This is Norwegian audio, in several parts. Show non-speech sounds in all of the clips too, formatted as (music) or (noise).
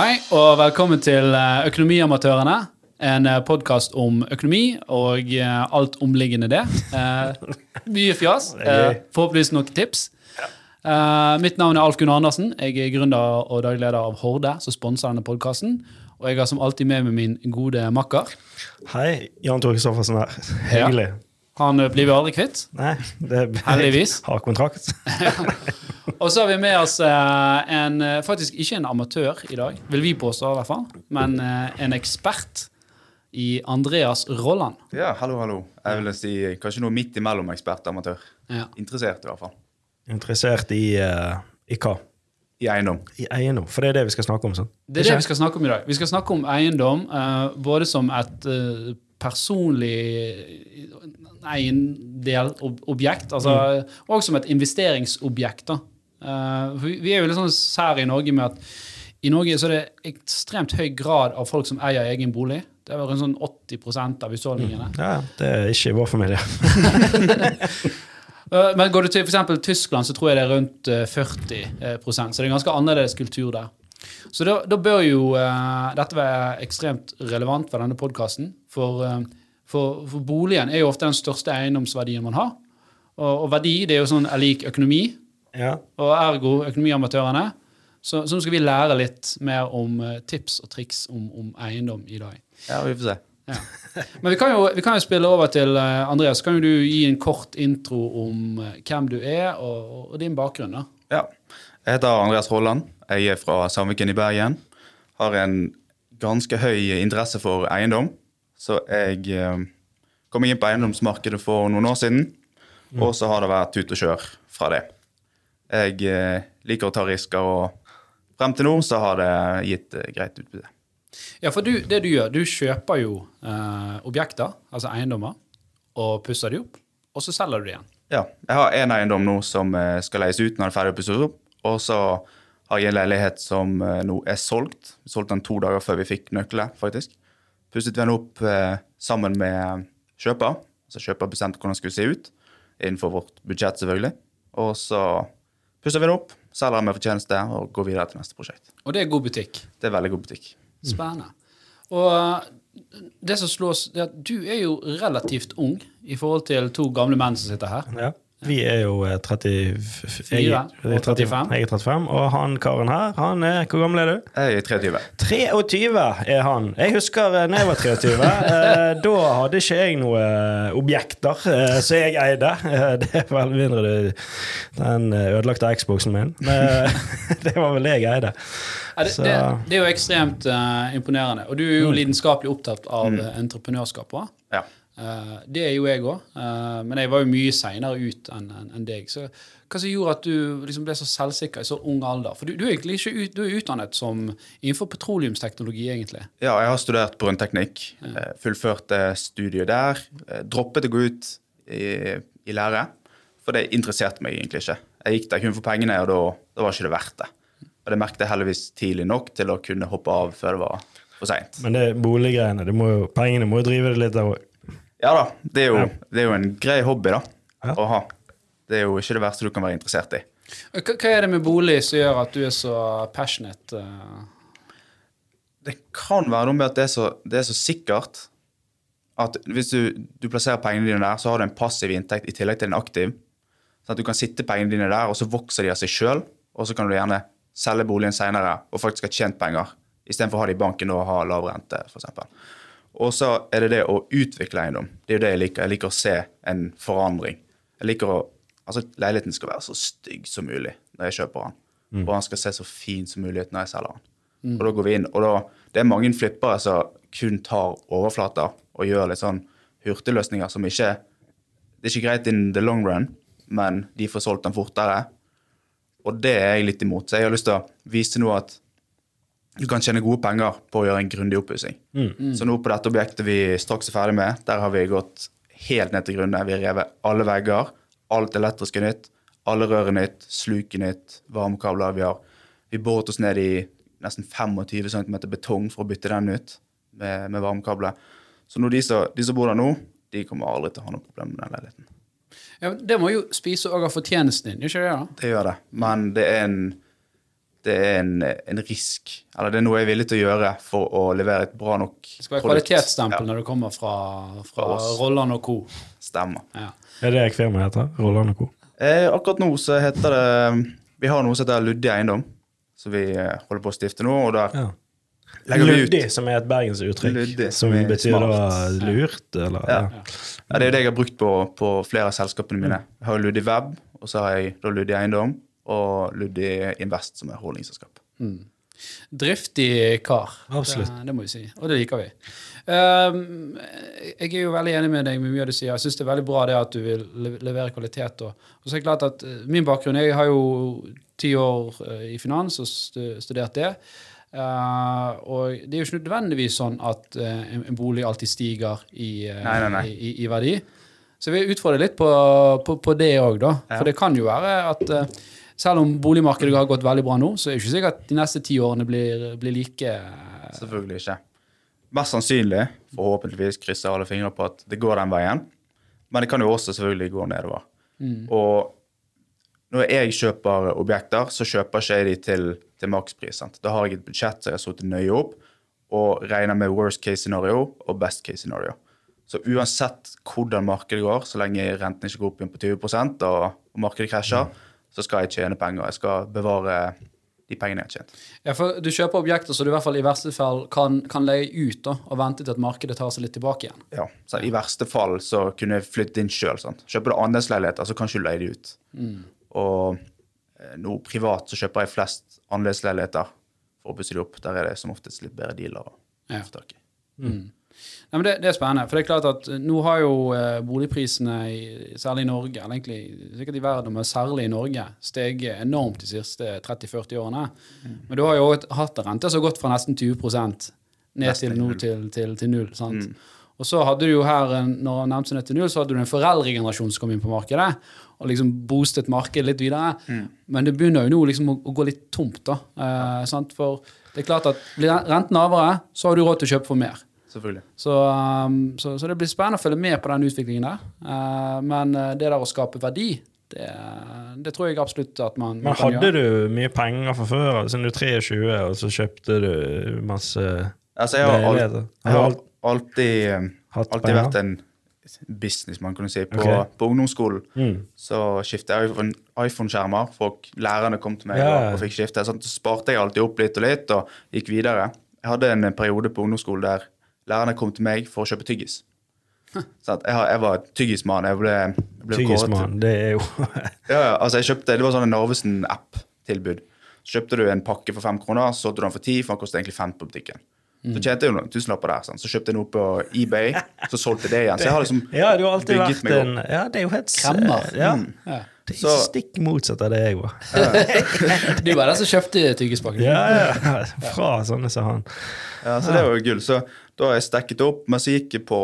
Hei, og velkommen til eh, Økonomiamatørene. En podkast om økonomi og eh, alt omliggende det. Eh, mye fjas. (laughs) Eh, forhåpentligvis noen tips. Eh, mitt navn er Alf Gunnar Andersen. Jeg er gründer og daglig leder av Horde, som sponser denne podkasten. Og jeg har som alltid med meg min gode makker. Hei, Jan Tore Kristoffersen her. Hyggelig. Han eh, blir vi aldri kvitt. Nei, det (laughs) Heldigvis. har kontrakt. (laughs) Og så har vi med oss eh, en, eh, faktisk ikke en amatør i dag, vil vi påstå i hvert fall, men en ekspert i Andreas Rolland. Ja, hallo, hallo. Jeg vil si kanskje noe midt imellom ekspert og amatør. Ja. Interessert, i hvert fall. Interessert i, uh, i hva? I eiendom. I eiendom. For det er det vi skal snakke om. sånn. Det er det vi skal snakke om i dag. Vi skal snakke om eiendom uh, både som et eh, personlig eiendelobjekt, altså, og som et investeringsobjekt. da. Uh, vi er jo litt sånn sær i Norge med at i Norge så er det ekstremt høy grad av folk som eier egen bolig. Det er rundt sånn 80% av husholdningene. Ja, det er ikke i vår familie. (laughs) Eh, Men går du til f.eks. Tyskland, så tror jeg det er rundt eh, 40 eh, Så det er ganske annerledes kultur der. Så da, da bør jo uh, dette være ekstremt relevant for denne podkasten. For, eh, for, for boligen er jo ofte den største eiendomsverdien man har. Og, og verdi det er jo sånn er lik økonomi, Ja. og ergo økonomiamatørene. Så, så nå skal vi lære litt mer om eh, tips og triks om, om eiendom i dag. Ja, vi får se. Ja. Men vi kan, jo, vi kan jo spille over til Andreas. Andreas. Kan jo du gi en kort intro om eh, hvem du er, og, og din bakgrunn? da? Ja. Jeg heter Andreas Rolland. Jeg er fra Sandviken i Bergen. Har en ganske høy interesse for eiendom. Så jeg eh, kom inn på eiendomsmarkedet for noen år siden. Og så har det vært tut og kjør fra det. Jeg eh, liker å ta risker, og frem til nå så har det gitt eh, greit utbytte. Ja, for du, det du gjør, du kjøper jo eh, objekter, altså eiendommer, og pusser de opp, og så selger du de igjen. Ja, jeg har en eiendom nå som skal leies ut når den er ferdig pusset opp. Og så har jeg en leilighet som nå er solgt. Solgt den to dager før vi fikk nøkler, faktisk. Pusset vi den opp eh, sammen med kjøper. Så kjøper bestemte hvordan den skulle se ut, innenfor vårt budsjett selvfølgelig. Og så pusser vi den opp, selger den med fortjeneste og går videre til neste prosjekt. Og det er god butikk. Det er veldig god butikk. Spennende. Og eh, det som slås, det er at du er jo relativt ung i forhold til to gamle menn som sitter her. ja. Vi er jo eh, 34 jeg, er 35. 35. Jeg er 35, og han karen her, han er Hvor gammel er du? Jeg er 23. 23 er han. Jeg husker eh, da jeg var 23. eh, da hadde ikke jeg noe eh, objekter eh, som jeg eide. Eh, det er vel mindre det, den eh, ødelagte Xboxen min. Men (laughs) det var vel det jeg eide. Ja, det, det, det er jo ekstremt uh, imponerende. Og du er jo lidenskapelig opptatt av mm. entreprenørskap òg. Ja. Eh, det er jo jeg òg, men jeg var jo mye seinere ut enn deg. Så hva som gjorde at du liksom ble så selvsikker i så ung alder? For du, du er egentlig ikke ut, du er utdannet som innenfor petroleumsteknologi, egentlig. Ja, jeg har studert brønnteknikk. Ja. Fullførte studiet der. eh, Droppet å gå ut i, i lære, for det interesserte meg egentlig ikke. Jeg gikk der kun for pengene, og da, da var ikke det verdt det. Og det merket jeg heldigvis tidlig nok til å kunne hoppe av før det var for seint. Men det boliggreiene, det må jo, pengene må jo drive det litt av Ja da, det er, jo, det er jo en grei hobby da, Ja. å ha. Det er jo ikke det verste du kan være interessert i. Hva, hva er det med bolig som gjør at du er så passionate? eh? Det kan være noe med at det er så, det er så sikkert at hvis du, du plasserer pengene dine der, så har du en passiv inntekt i tillegg til en aktiv. Sånn at du kan sitte pengene dine der, og så vokser de av seg sjøl. Og så kan du gjerne selge boligen seinere og faktisk ha tjent penger, istedenfor å ha det i banken og ha lav rente, f.eks. Og så er det det å utvikle eiendom. Det er jo det jeg liker. Jeg liker å se en forandring. Jeg liker å Altså, leiligheten skal være så stygg som mulig når jeg kjøper den. Og den skal se så fin som mulig ut når jeg selger den. Og da går vi inn. Og da, det er mange flippere som kun tar overflater og gjør litt sånn hurtigløsninger som ikke Det er ikke greit in the long run, men de får solgt den fortere. Og det er jeg litt imot. Så jeg har lyst til å vise nå at du kan tjene gode penger på å gjøre en grundig oppussing. Så nå på dette objektet vi straks er ferdig med, der har vi gått helt ned til grunne. Vi har revet alle vegger, alt elektrisk er nytt, alle rør er nytt, sluk er nytt, varmekabler. Vi har vi boret oss ned i nesten 25 cm betong for å bytte den ut med, med varmekabler. Så nå de som, de som bor der nå, de kommer aldri til å ha noe problem med den leiligheten. Ja, det må jo spise òg av fortjenesten din, gjør ikke det? da? Det gjør det, men det er en det er en, en risk, eller det er noe jeg er villig til å gjøre for å levere et bra nok produkt. Det skal være produkt. kvalitetsstempel Ja, når det kommer fra, fra Fra. Rolland og co. stemmer. Ja. Er det firmaet heter? Rolland Co? Eh, akkurat nå så heter det Vi har noe som heter Luddig eiendom, som vi eh, holder på å stifte nå. og der Ja. Luddig, som er et bergensuttrykk. Luddig, Som som betyr betyr da lurt, eller? Ja. Ja. Ja, Det er jo det jeg har brukt på, på flere av selskapene mine. Jeg har jo Luddig Web, og så har jeg da Luddig Eiendom og Luddy Invest, som er holdningsselskap. Driftig kar. Absolutt. Det, det må vi si. Og det liker vi. Um, jeg er jo veldig enig med deg med mye av det du sier. Jeg syns det er veldig bra det at du vil levere kvalitet. Og, og så er det klart at eh, Min bakgrunn Jeg har jo ti år eh, i finans og studert det. Uh, og det er jo ikke nødvendigvis sånn at uh, en, en bolig alltid stiger i, uh, Nei, nei, nei. i, i, i verdi. Så jeg vil utfordre litt på, på, på det òg, da. For det kan jo være at selv om boligmarkedet har gått veldig bra nå, så er det ikke sikkert at de neste ti årene blir, blir like eh, Selvfølgelig ikke. Mest sannsynlig, forhåpentligvis, krysser alle fingre på at det går den veien. Men det kan jo også selvfølgelig gå nedover. Og når jeg kjøper objekter, så kjøper ikke jeg de til, til makspris. Sant? Da har jeg et budsjett som jeg har satt nøye opp, og regner med worst case scenario og best case scenario. Så uansett hvordan markedet går, så lenge renten ikke går opp igjen på 20 og, og markedet krasjer, så skal jeg tjene penger. Jeg skal bevare de pengene jeg har tjent. Ja, for Du kjøper objekter så du i hvert fall i verste fall kan, kan leie ut da, og vente til at markedet tar seg litt tilbake igjen. ja, så I verste fall så kunne jeg flytte inn sjøl. Kjøper du andelsleiligheter, så kan ikke du leie de ut. Og eh, nå privat så kjøper jeg flest andelsleiligheter for å pusse de opp. Der er det som oftest litt bedre dealer å få tak i. Nei, men det, det er spennende. For det er klart at eh, nå har jo eh, boligprisene, i, særlig i Norge, eller egentlig sikkert i verden, men særlig i Norge, steget enormt de siste 30-40 årene. Men du har jo hatt en rente som har gått fra nesten 20% ned til, nå til, til, til null. sant? Og så hadde du jo her, en- når nevnte ned til null, så hadde du en foreldregenerasjon som kom inn på markedet, og liksom boostet markedet litt videre. Men det begynner jo nå liksom å, å gå litt tomt, da. Eh, sant? For det er klart at blir renten lavere, så har du råd til å kjøpe for mer. Selvfølgelig. Så, um, så, så det blir spennende å følge med på den utviklingen der. Eh, men eh, det der å skape verdi, det, det tror jeg absolutt at man, Men man kan hadde gjøre. du mye penger fra før, siden du er 23, og så kjøpte du masse Altså, jeg har, al jeg har alltid, eh, alltid vært en businessmann, kan du si. På, okay. på ungdomsskolen Mm. så skiftet jeg iPhone- iPhone-skjermer. Folk, Lærerne kom til meg ja. og, og fikk skifte. Sånn, så sparte jeg alltid opp litt og litt og gikk videre. Jeg hadde en periode på ungdomsskolen der lærerne kom til meg for å kjøpe tyggis. Så at jeg, har- jeg var tyggismann. Jeg ble, jeg ble Tyggismann, det er jo (laughs) Ja, ja, altså jeg kjøpte, Det var sånn en Narvesen-app-tilbud. Så kjøpte du en pakke for fem kroner, så solgte du den for ti, for den kostet egentlig fem på butikken. Så tjente jeg jo noen tusenlapper der. Sånn. Så kjøpte jeg noe på eBay, så solgte jeg det igjen. Så jeg har liksom (laughs) Ja, du har alltid bygget vært meg opp. en Ja, det er jo helt Kremmer. Ja. Ja. Det er Så- stikk motsatt av det jeg var. (laughs) Du var den som kjøpte tyggispakken. Ja, ja. Fra sånne som han. Ja, så det var jo gull. Så da har jeg stekket opp, men så gikk jeg på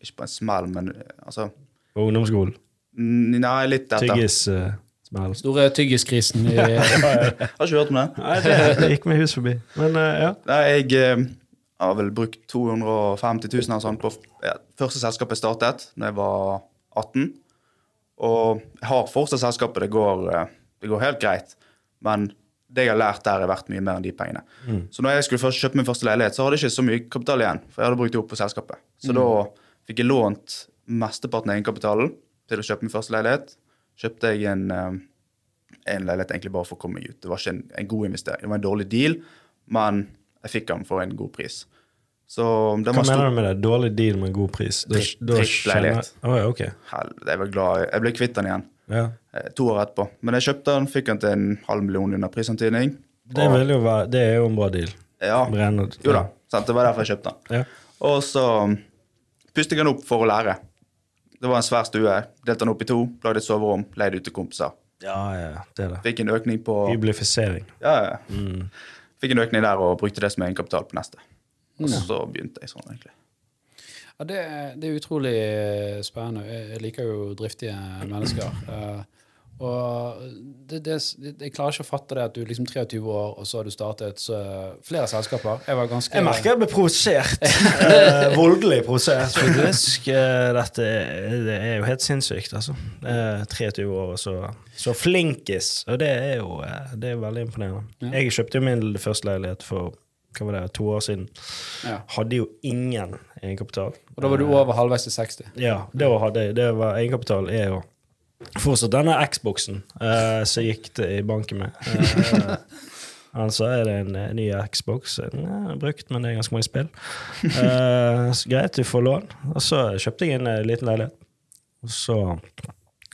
Ikke på en smell, men altså På ungdomsskolen. Nei, litt etter. Tyggissmell. Store tyggiskrisen i (laughs) (laughs) Har ikke hørt om det. Nei, det, det gikk meg hus forbi. Men uh, ja. Nei, jeg eh, har vel brukt 250 000 eller sånn på ja, første selskap jeg startet da jeg var 18. Og jeg har fortsatt selskapet. Det går, eh, det går helt greit. Men det jeg har lært der, er verdt mye mer enn de pengene. Så når jeg skulle først kjøpe min første leilighet, så hadde jeg ikke så mye kapital igjen. For jeg hadde brukt det opp på selskapet. Så da fikk jeg lånt mesteparten av egenkapitalen til å kjøpe min første leilighet. Kjøpte jeg en, eh, en leilighet egentlig bare for å komme meg ut. Det var ikke en, en god investering. Det var en dårlig deal, men jeg fikk den for en god pris. Så Hva mener du med det? Dårlig deal med god pris? Drittleilighet. Skjønner... Oh, ja, okay. Jeg var glad. Jeg ble kvitt den igjen Ja. Eh, to år etterpå. Men jeg kjøpte den, fikk den til en halv million under prisantydning. Det, være, det er jo en bra deal. Ja, Brennet, jo da. Sant? Det var derfor jeg kjøpte den. Ja. Og så um, pustet jeg den opp for å lære. Det var en svær stue. Delte den opp i to, lagde et soverom, leide ut til kompiser. ja, ja, det er det. Fikk en økning på Hyblifisering. ja, ja. Fikk en økning der og brukte det som egenkapital på neste. Og så begynte jeg sånn, egentlig. Ja, det, det er utrolig spennende. Jeg jeg liker jo driftige mennesker. Eh, Og det, det, jeg klarer ikke å fatte det at du er liksom 23 år, og så har du startet så, flere selskaper. Jeg var ganske Jeg merker jeg ble provosert. (laughs) eh, voldelig provosert, (laughs) faktisk. Eh, Dette det er jo helt sinnssykt, altså. Eh, 23 år og så, så flinkis. Og det er jo eh, det er veldig imponerende. Jeg kjøpte jo min første leilighet for hva var det, to år siden. Ja. Hadde jo ingen egenkapital. Og da var du over halvveis til 60. Ja, det var, det var egenkapital er jo fortsatt denne Xboxen uh, som gikk det i banken med. Uh, altså er det en en ny Xbox. Den er brukt, men det er ganske mange spill. Uh, så greit, du får lån. Og så kjøpte jeg en eh, liten leilighet. Og så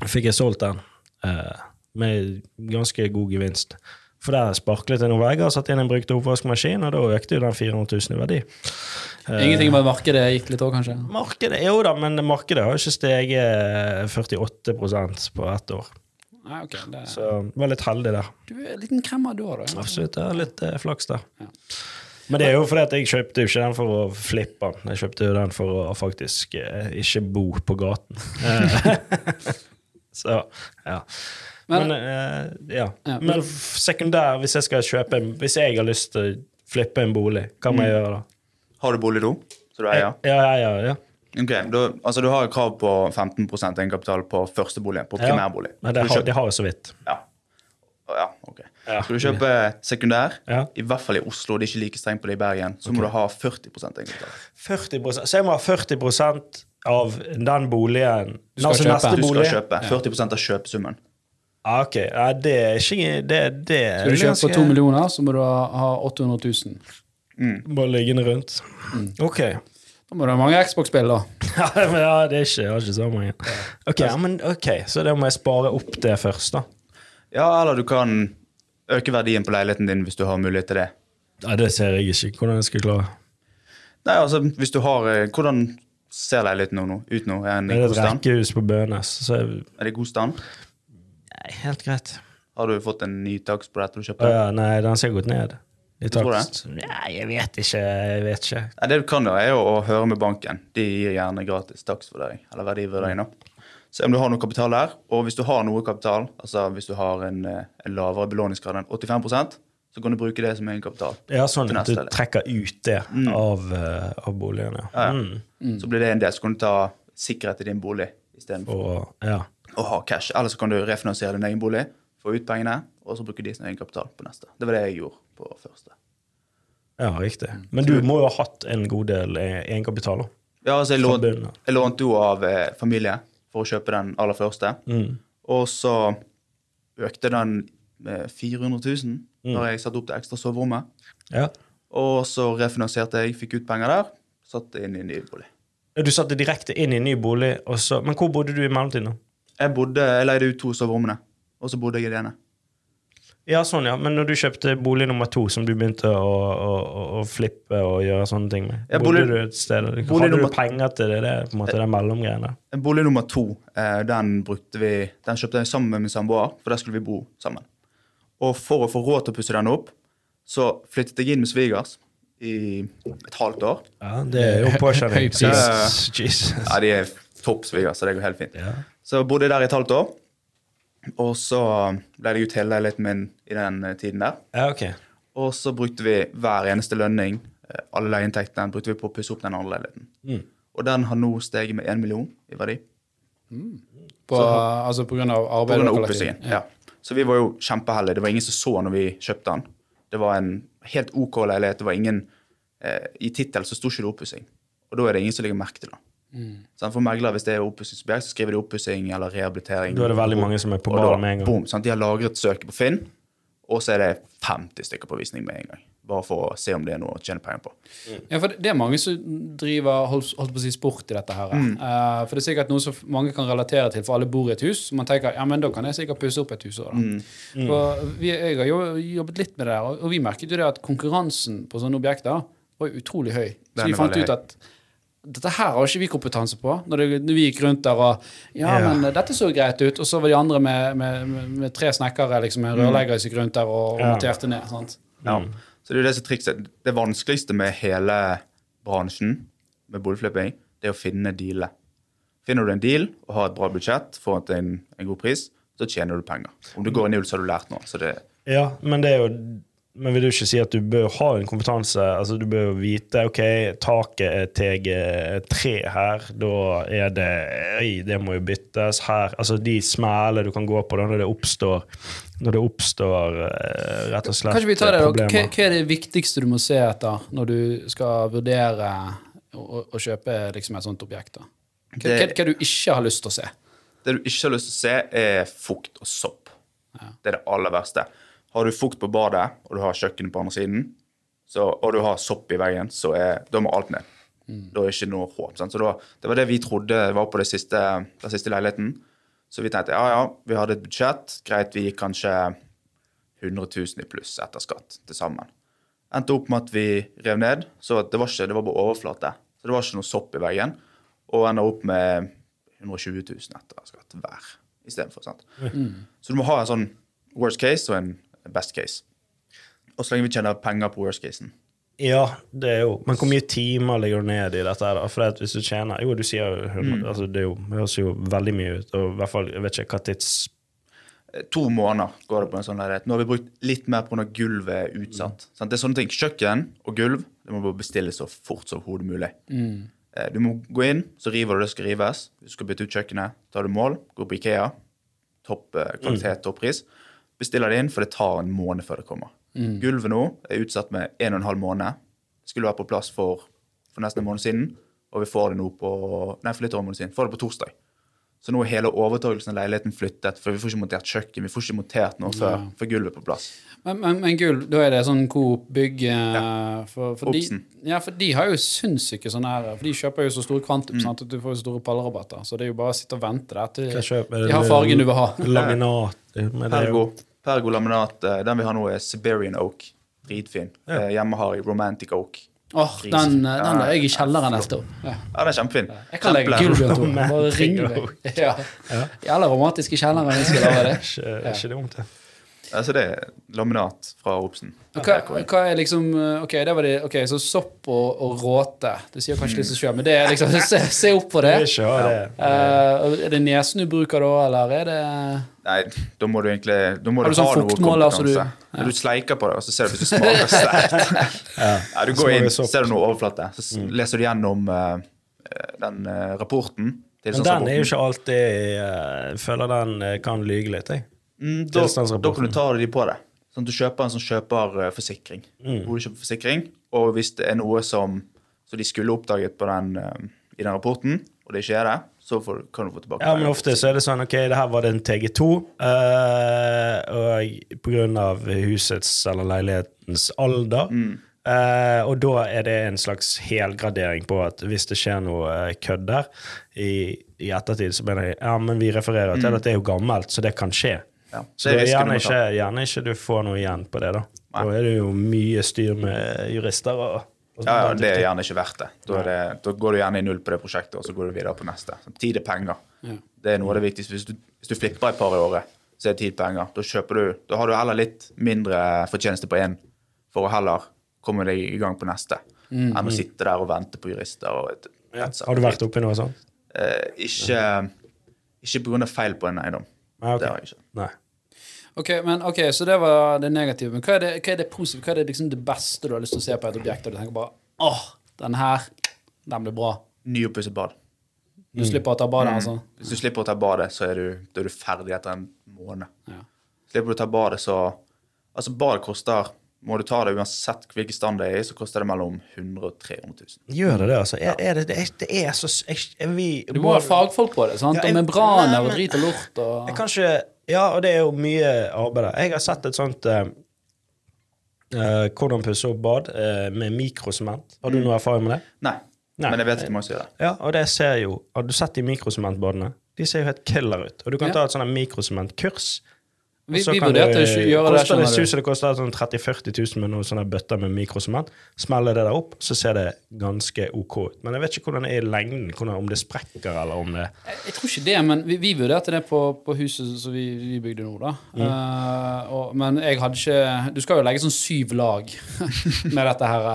fikk jeg solgt den eh, med ganske god gevinst. For der sparklet det noen vegger, satte inn en brukt oppvaskmaskin, og da økte jo den 400 000 i verdi. Ingenting med markedet gikk litt òg, kanskje? Markedet, jo da, men markedet har ikke steget 48% på ett år. Nei, ok. Det, Så var litt heldig der. du er en liten kremmer du har, da. Absolutt. Ja, litt eh, flaks der. Ja. Men det er jo fordi at jeg kjøpte jo ikke den for å flippe den. Jeg kjøpte jo den for å faktisk eh, ikke bo på gaten. (laughs) Eh, (laughs) Så, ja. Men- Men, eh, ja. Ja, men- sekundær, hvis jeg skal kjøpe en Hvis jeg har lyst til å flippe en bolig, hva må jeg gjøre da? Har du bolig nå? Så du eier? Ja, ja, ja. ja. Ok, du, altså Du har krav på 15 egenkapital på førsteboligen, på Ja. primærbolig. Men det har, det har jeg så vidt. Ja. Ja, ok. Ja. Skal du kjøpe sekundær, Ja. i hvert fall i Oslo, det er ikke like strengt på det i Bergen, så må du ha 40% egenkapital. 40 Så jeg må ha 40% av den boligen skal altså kjøpe. neste Du skal kjøpe 40% av kjøpesummen. Ah, ok, ja, det er ikke Det, det Skal du kjøpe for to millioner, så må du ha ha 800 000. Bare liggende rundt. Ok. Da må du ha mange Xbox-spill, da. (laughs) Ja, det er ikke, jeg har ikke så mange. Ok, ja, men ok, Så da må jeg spare opp det først, da. Ja, eller du kan øke verdien på leiligheten din hvis du har mulighet til det. Nei, Det ser jeg ikke hvordan jeg skal klare. Nei, altså, hvis du har eh, Hvordan ser leiligheten nå, ut nå? Er den Det er et rekkehus på Bønes, så Er det i god stand? Nei, helt greit. Har du fått en ny takst på dette du kjøper? kjøpte? ja, nei, den ser gått ned. I tror det? takst. Nei, jeg vet ikke. Jeg vet ikke. Nei, det du kan da, er jo å høre med banken. De gir gjerne gratis takstvurdering. Eller verdivurdering, nå. Se om du har noe kapital der. Og hvis du har noe kapital, altså hvis du har en, eh, en lavere belåningsgrad enn 85% så kan du bruke det som egenkapital. Ja, sånn at du trekker ut det av, eh, av boligen, ja. Ja, ja. Mm. Så blir det en del. Så kan du ta sikkerhet i din bolig istedenfor ja. Å ha cash. Eller så kan du refinansiere din egen bolig, få ut pengene, og så bruke de som egenkapital på neste. Det var det jeg gjorde på første. ja, riktig. Men du må jo ha hatt en god del e- egenkapital. Ja, altså jeg, Fra lån, bunnen av. jeg lånte jo av eh, familie for å kjøpe den aller første. Mm. Og så økte den med 400 000 Mm. da jeg satte opp det ekstra soverommet. Ja. Og så refinansierte jeg, fikk ut penger der, satte inn i en ny bolig. Du satte direkte inn i en ny bolig, og så, men hvor bodde du i mellomtiden? da? Jeg, bodde, jeg leide ut to soverommene, og så bodde jeg i det ene. Ja, sånn, ja. Men når du kjøpte bolig nummer to, som du begynte å, å, å, flippe og gjøre sånne ting med, Ja, bodde du et sted? bolig Hadde du penger til det? det på en måte, den mellomgreiene? Bolig nummer to eh, den brukte vi, den kjøpte jeg sammen med min samboer, for der skulle vi bo sammen. Og for å få råd til å pusse den opp, så flyttet jeg inn med svigers i et halvt år. Ja, det er jo (laughs) Høy påkjenning. pris. Jesus. Jesus. Ja, De er topp svigers, så det går helt fint. Ja. Så jeg bodde der i et halvt år. Og så ble det ut hele leiligheten min i den eh, tiden der. ja, ok. Og så brukte vi hver eneste lønning, eh, alle leieinntektene, brukte vi på å pusse opp den andre leiligheten. Mm. Og den har nå steget med én million i verdi. Mm. altså på grunn av På arbeidet dere oppussingen. ja. Ja. Så vi var jo kjempeheldige. Det var ingen som så når vi kjøpte den. Det var en helt OK leilighet. Det var ingen eh, I tittelen så sto ikke det oppussing. Og da er det ingen som legger merke til det. Mm. For meglere, hvis det er oppussingsobjekt, så skriver de oppussing eller rehabilitering. Da er det veldig mange som er på ballen med en gang. boom, sant? De har lagret søket på Finn, og så er det 50 stykker på visning med en gang. Bare for å se om det er noe å tjene penger på. Ja, for det- er mange som driver holdt, holdt på å si sport i dette her. Mm. Uh, for det er sikkert noe som mange kan relatere til, for alle bor i et hus. Man tenker ja, men da kan jeg sikkert pusse opp et hus òg. Mm. For vi, jeg har jo jobbet litt med det og og vi merket jo det at konkurransen på sånne objekter var utrolig høy. Så vi fant ut at dette her har ikke vi kompetanse på. Når, det, når vi gikk rundt der og Ja, yeah. men dette så greit ut. Og så var de andre med, med, med, med tre snekkere, liksom, en rørlegger som gikk rundt der og, og monterte ned. sant? Ja. Så det er jo det som trikset. Det vanskeligste med hele bransjen med boligflipping, det er å finne dealet. Finner du en deal og har et bra budsjett, får en, en god pris, så tjener du penger. Om du går i null, så har du lært noe. Så det, Ja, men det er jo men vil du ikke si at du bør ha en kompetanse? altså Du bør vite ok, taket er TG3 her. Da er det Oi, det må jo byttes her. Altså de smælene du kan gå på da når det oppstår når det oppstår eh, rett og slett Kanskje vi tar det. Hva, problemer. hva er det viktigste du må se etter når du skal vurdere å, å kjøpe liksom et sånt objekt? da? Hva, Det- hva, hva du ikke har lyst til å se? det du ikke har lyst til å se, er fukt og sopp. Det er det aller verste. Har du fukt på badet, og du har kjøkkenet på andre siden, så, og du har sopp i veggen, så er, da må alt ned. Da er det ikke noe håp. Sant? Så da, det var det vi trodde var på det siste, den siste leiligheten. Så vi tenkte ja, ja, vi hadde et budsjett. Greit, vi gikk kanskje 100 000 i pluss etter skatt til sammen. Endte opp med at vi rev ned, så det var, ikke, det var bare overflate. Så det var ikke noe sopp i veggen. Og ender opp med 120 000 etter skatt hver istedenfor. sant? Så du må ha en sånn worst case og en best case. Og så lenge vi tjener penger på worst casen. Ja, det er jo Men hvor mye timer ligger du ned i dette? da? For at hvis du tjener Jo, du sier 100 mm. altså det, er jo, det høres jo veldig mye ut. Og i hvert fall, jeg vet ikke hva tids... Eh, To måneder går det på en sånn leilighet. Nå har vi brukt litt mer pga. gulvet er utsatt. Sant? Det er sånne ting. Kjøkken og gulv det må bare bestilles så fort som hodet mulig. Mm. Du må gå inn, så river du det som skal rives. Du skal bytte ut kjøkkenet, tar du mål, går på Ikea. Topp eh, kvalitet, topp pris. Bestiller det inn, for det tar en måned før det kommer. Gulvet nå er utsatt med en og en halv måned. Skulle være på plass for, for nesten en måned siden, og vi får det nå på Nei, for litt over en måned siden. Får det på torsdag. Så nå er hele overtagelsen av leiligheten flyttet, for vi får ikke montert kjøkken. Vi får ikke montert noe før, før gulvet er på plass. Men, men, men gulv, da er det sånn Coop bygg ja. for, for, de, ja, for de har jo sinnssyke sånne her For de kjøper jo så store kvantum Mm. sant, at du får jo store pallrabatter. Så det er jo bare å sitte og vente der til de har fargen du vil ha. Laminat men det er jo, Pergo, Pergo laminat, eh, den vi har nå, er Siberian Oak. Dritfin. Ja. Hjemme har jeg Romantic Oak. Åh, den, eh, den er jeg i kjelleren neste år. Ja. Ja, den er kjempefin. Jeg kan legge i. Bare ring meg. Ja. Jævla romantisk i kjelleren. Det. (laughs) ikke, det vondt, det. Altså, det er laminat fra Obsen. Hva, hva er liksom Ok, det var det, ok, så sopp og, og råte. Det sier kanskje litt seg sjøl, men det er liksom (laughs) se, se opp på det. Ikke det. Eh, er det nesen du bruker da, eller er det Nei, da må du egentlig da må Har du du sånn fuktmåler, så du- kompetanse. Du, sleiker på det, og så ser du hvis (laughs) du smaker sterkt. ja. du går inn, ser du noe overflate, så leser du gjennom uh, den uh, rapporten. Men den er jo ikke alltid eh, Jeg føler den eh, kan lyge litt, jeg. Mm, da, da kan du ta de på det. Sånn at du kjøper en sånn forsikring. Mm. forsikring Og hvis det er noe som som de skulle oppdaget på den, uh, i den rapporten, og det ikke er det, så får, kan du få tilbake Ja, men ofte så er det sånn ok, det her var det en TG2, uh, og på grunn av husets eller leilighetens alder. eh, og da er det en slags helgradering på at hvis det skjer noe uh, kødd der i, i ettertid, så mener jeg ja, men vi refererer til at det er jo gammelt, så det kan skje. Ja, Så det er gjerne ikke, gjerne ikke du får noe igjen på det, da. Nei. Da er det jo mye styr med jurister og, og Ja, ja. Det er gjerne ikke verdt det. Da, er det. da går du gjerne i null på det prosjektet, og så går du videre på neste. Så tid er penger. Ja. Det er noe av det viktigste. Hvis du, hvis du flipper et par i året, så er tid penger. Da kjøper du, da har du heller litt mindre fortjeneste på én, for å heller komme deg i gang på neste, enn å sitte der og vente på jurister. Og et, Ja. et, Har du vært oppi noe sånt? Eh, ikke ikke pga. feil på en eiendom. Ah, okay. Det har jeg ikke. Nei. Ok, men ok, Så det var det negative. Men hva er det, hva er det positive? Hva er det liksom det beste du har lyst til å se på et objekt, og du tenker bare åh, den her, den blir bra. Nyoppusset bad. Du slipper å ta badet, altså. Hvis du slipper å ta badet, så er du, da er du ferdig etter en måned. Ja. Slipper du å ta badet, så Altså, badet koster Må du ta det uansett hvilken stand det er i, så koster det mellom 100 og 300 000. Gjør det det, altså? Er, er det, det, er, det er så jeg, er vi, Du må ha fagfolk på det, sant? Ja, jeg- og membraner Nei, og drit og lort og Jeg kan ikke Ja, og det er jo mye arbeid. Jeg har sett et sånt uh, uh, Hvordan pusse opp bad uh, med mikrosement. Har du noe erfaring med det? Nei. Nei. Men jeg vet ikke om jeg skal gjøre det. Ja, og det ser jo Har du sett de mikrosementbadene? De ser jo helt killer ut. Og du kan Ja. ta et sånt mikrosementkurs. Vi, vi vurderte å gjøre det, koster det det koster sånn 30 000-40 000 med noen sånne bøtter med mikrosement. Smeller det der opp, så ser det ganske OK ut. Men jeg vet ikke hvordan det er i lengden, hvordan, om det sprekker, eller om det Jeg, jeg tror ikke det, men vi, vi vurderte det på, på huset som vi, vi bygde nå, da. Mm. Uh, og, men jeg hadde ikke Du skal jo legge sånn syv lag (laughs) med dette her.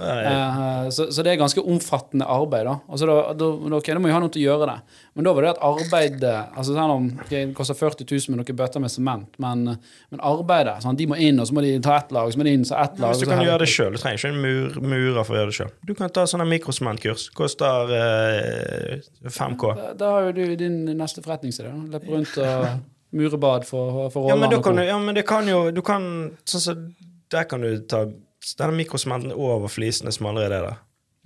Eh, så, så det er ganske omfattende arbeid. da. Altså da, da, okay, ok, da må vi ha noe til å gjøre det. Men da var det at arbeidet altså sånn om, ok, Det koster 40 000 med noen bøtter med sement, men, men arbeidet sånn, De må inn, og så må de ta ett lag, så må de inn så ett lag. Hvis du så kan gjøre det sjøl. Du trenger ikke en mur, murer for å gjøre det sjøl. Du kan ta sånne mikrosementkurs. Koster eh, 5K. Da, da har jo du din neste forretningsidé. Løpe rundt og (laughs) mure bad for, for Ja, men, kan ja, men det kan jo Du kan sånn så, Der kan du ta denne mikrosementen over flisene som allerede er der.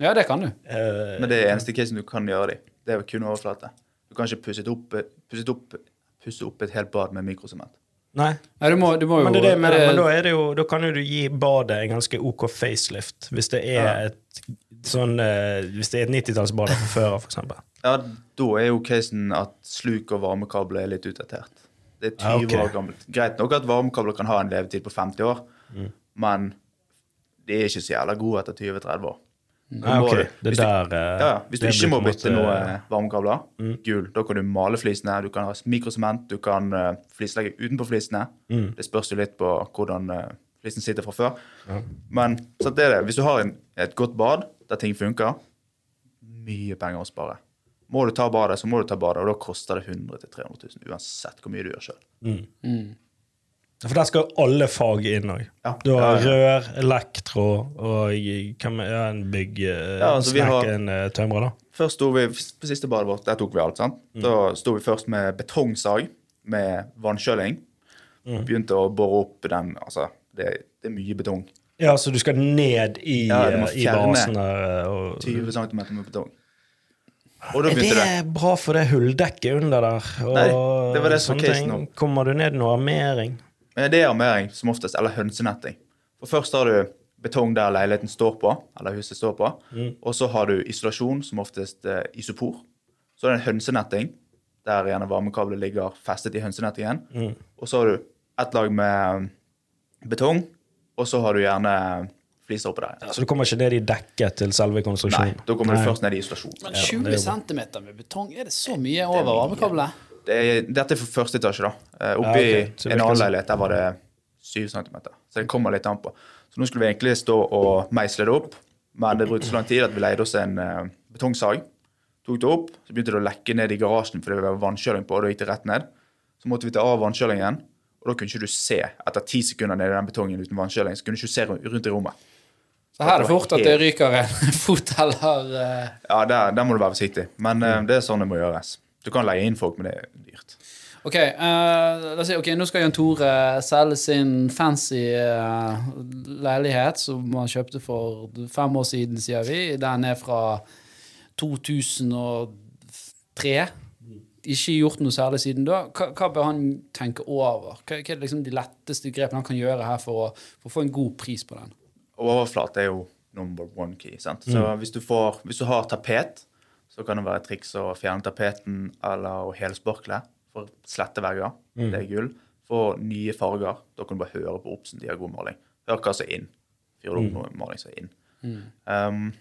Ja, det kan du. Uh, Men det er eneste casen du kan gjøre det i. Det er jo kun overflate. Du kan ikke pusse opp, pusset opp, pusset opp et helt bad med mikrosement. nei. Nei, du må, du må jo Men, det er det, er det- men da, er det jo, da kan jo du gi badet en ganske OK facelift. Hvis det er Ja. et sånn uh, Hvis det er et 90-tallsbad fra før av, eksempel. Ja, da er jo casen at sluk og varmekabler er litt utdatert. Det er 20 Ja, okay. år gammelt. Greit nok at varmekabler kan ha en levetid på 50 år, Mm. men de er ikke så jævla gode etter 20-30 år. Nei, ok. Det hvis du- der eh, Ja, ja. Hvis du ikke må bytte måte- noe eh, varmekabler, Mm. gul, da kan du male flisene, du kan ha mikrosement, du kan uh, flislegge utenpå flisene. Mm. Det spørs jo litt på hvordan uh, flisen sitter fra før. Men så det er det. hvis du har en, et godt bad der ting funker, mye penger å spare. Må du ta badet, så må du ta badet, og da koster det 100 000-300 000 uansett hvor mye du gjør sjøl. Mm. For der skal alle fag inn òg. Ja. Du har rør, elektro og hvem er en bygg... eh, Ja, altså, vi snekk, har- en uh, tømrer, da. Først sto vi, På siste badet vårt der tok vi alt. sant? Mm. Da sto vi først med betongsag med vannkjøling. Mm. Begynte å bore opp den altså, det, det er mye betong. Ja, så du skal ned i, Ja, du må eh, fjerne eh, Og, 20 cm med betong. Er det det. bra for det hulldekket under der? Og Nei, det var det som casen nå. Kommer du ned noe armering? Men Det er armering som oftest, eller hønsenetting. For Først har du betong der leiligheten står på, eller huset står på. Mm. Og så har du isolasjon, som oftest eh, isopor. Så er det en hønsenetting, der gjerne varmekabler ligger festet i hønsenettingen. Mm. Og så har du ett lag med betong, og så har du gjerne fliser oppå der. Så du kommer ikke ned i dekket til selve konstruksjonen? Nei, da kommer Nei. du først ned i isolasjon. Men 20 det er jo bra. cm med betong, er det så mye over varmekablet? Det er, dette er for første etasje, da. Oppi Oppe Ja, ok. Så i det en annen leilighet der var det 7 cm. Så det kommer litt an på. Så nå skulle vi egentlig stå og meisle det opp, men det brukte så lang tid at vi leide oss en uh, betongsag. Tok det opp, så begynte det å lekke ned i garasjen fordi det var vannkjøling på, og da gikk det rett ned. Så måtte vi ta av vannkjølingen, og da kunne ikke du se etter ti sekunder ned i den betongen uten vannkjøling. Så kunne du ikke se rundt i rommet. Så her er det fort at det ryker en (laughs) fot eller uh... Ja, der, der må du være forsiktig. Men uh, det er sånn det må gjøres. Du kan leie inn folk, men det er dyrt. Ok, uh, la oss si, okay nå skal Jan Tore selge sin fancy uh, leilighet som han kjøpte for fem år siden, sier vi. Den er fra 2003. Ikke gjort noe særlig siden da. Hva, hva bør han tenke over? Hva, hva er liksom de letteste grepene han kan gjøre her for å, for å få en god pris på den? Overflate er jo number one key. sant? Så hvis, du får, hvis du har tapet, så kan det være et triks å fjerne tapeten eller å helsparkle for slette vegger. Det er gull. For nye farger, da kan du bare høre på Obsen, de har god måling. Hør hva som er inn. Fyrer du opp noe maling som er inn. Um,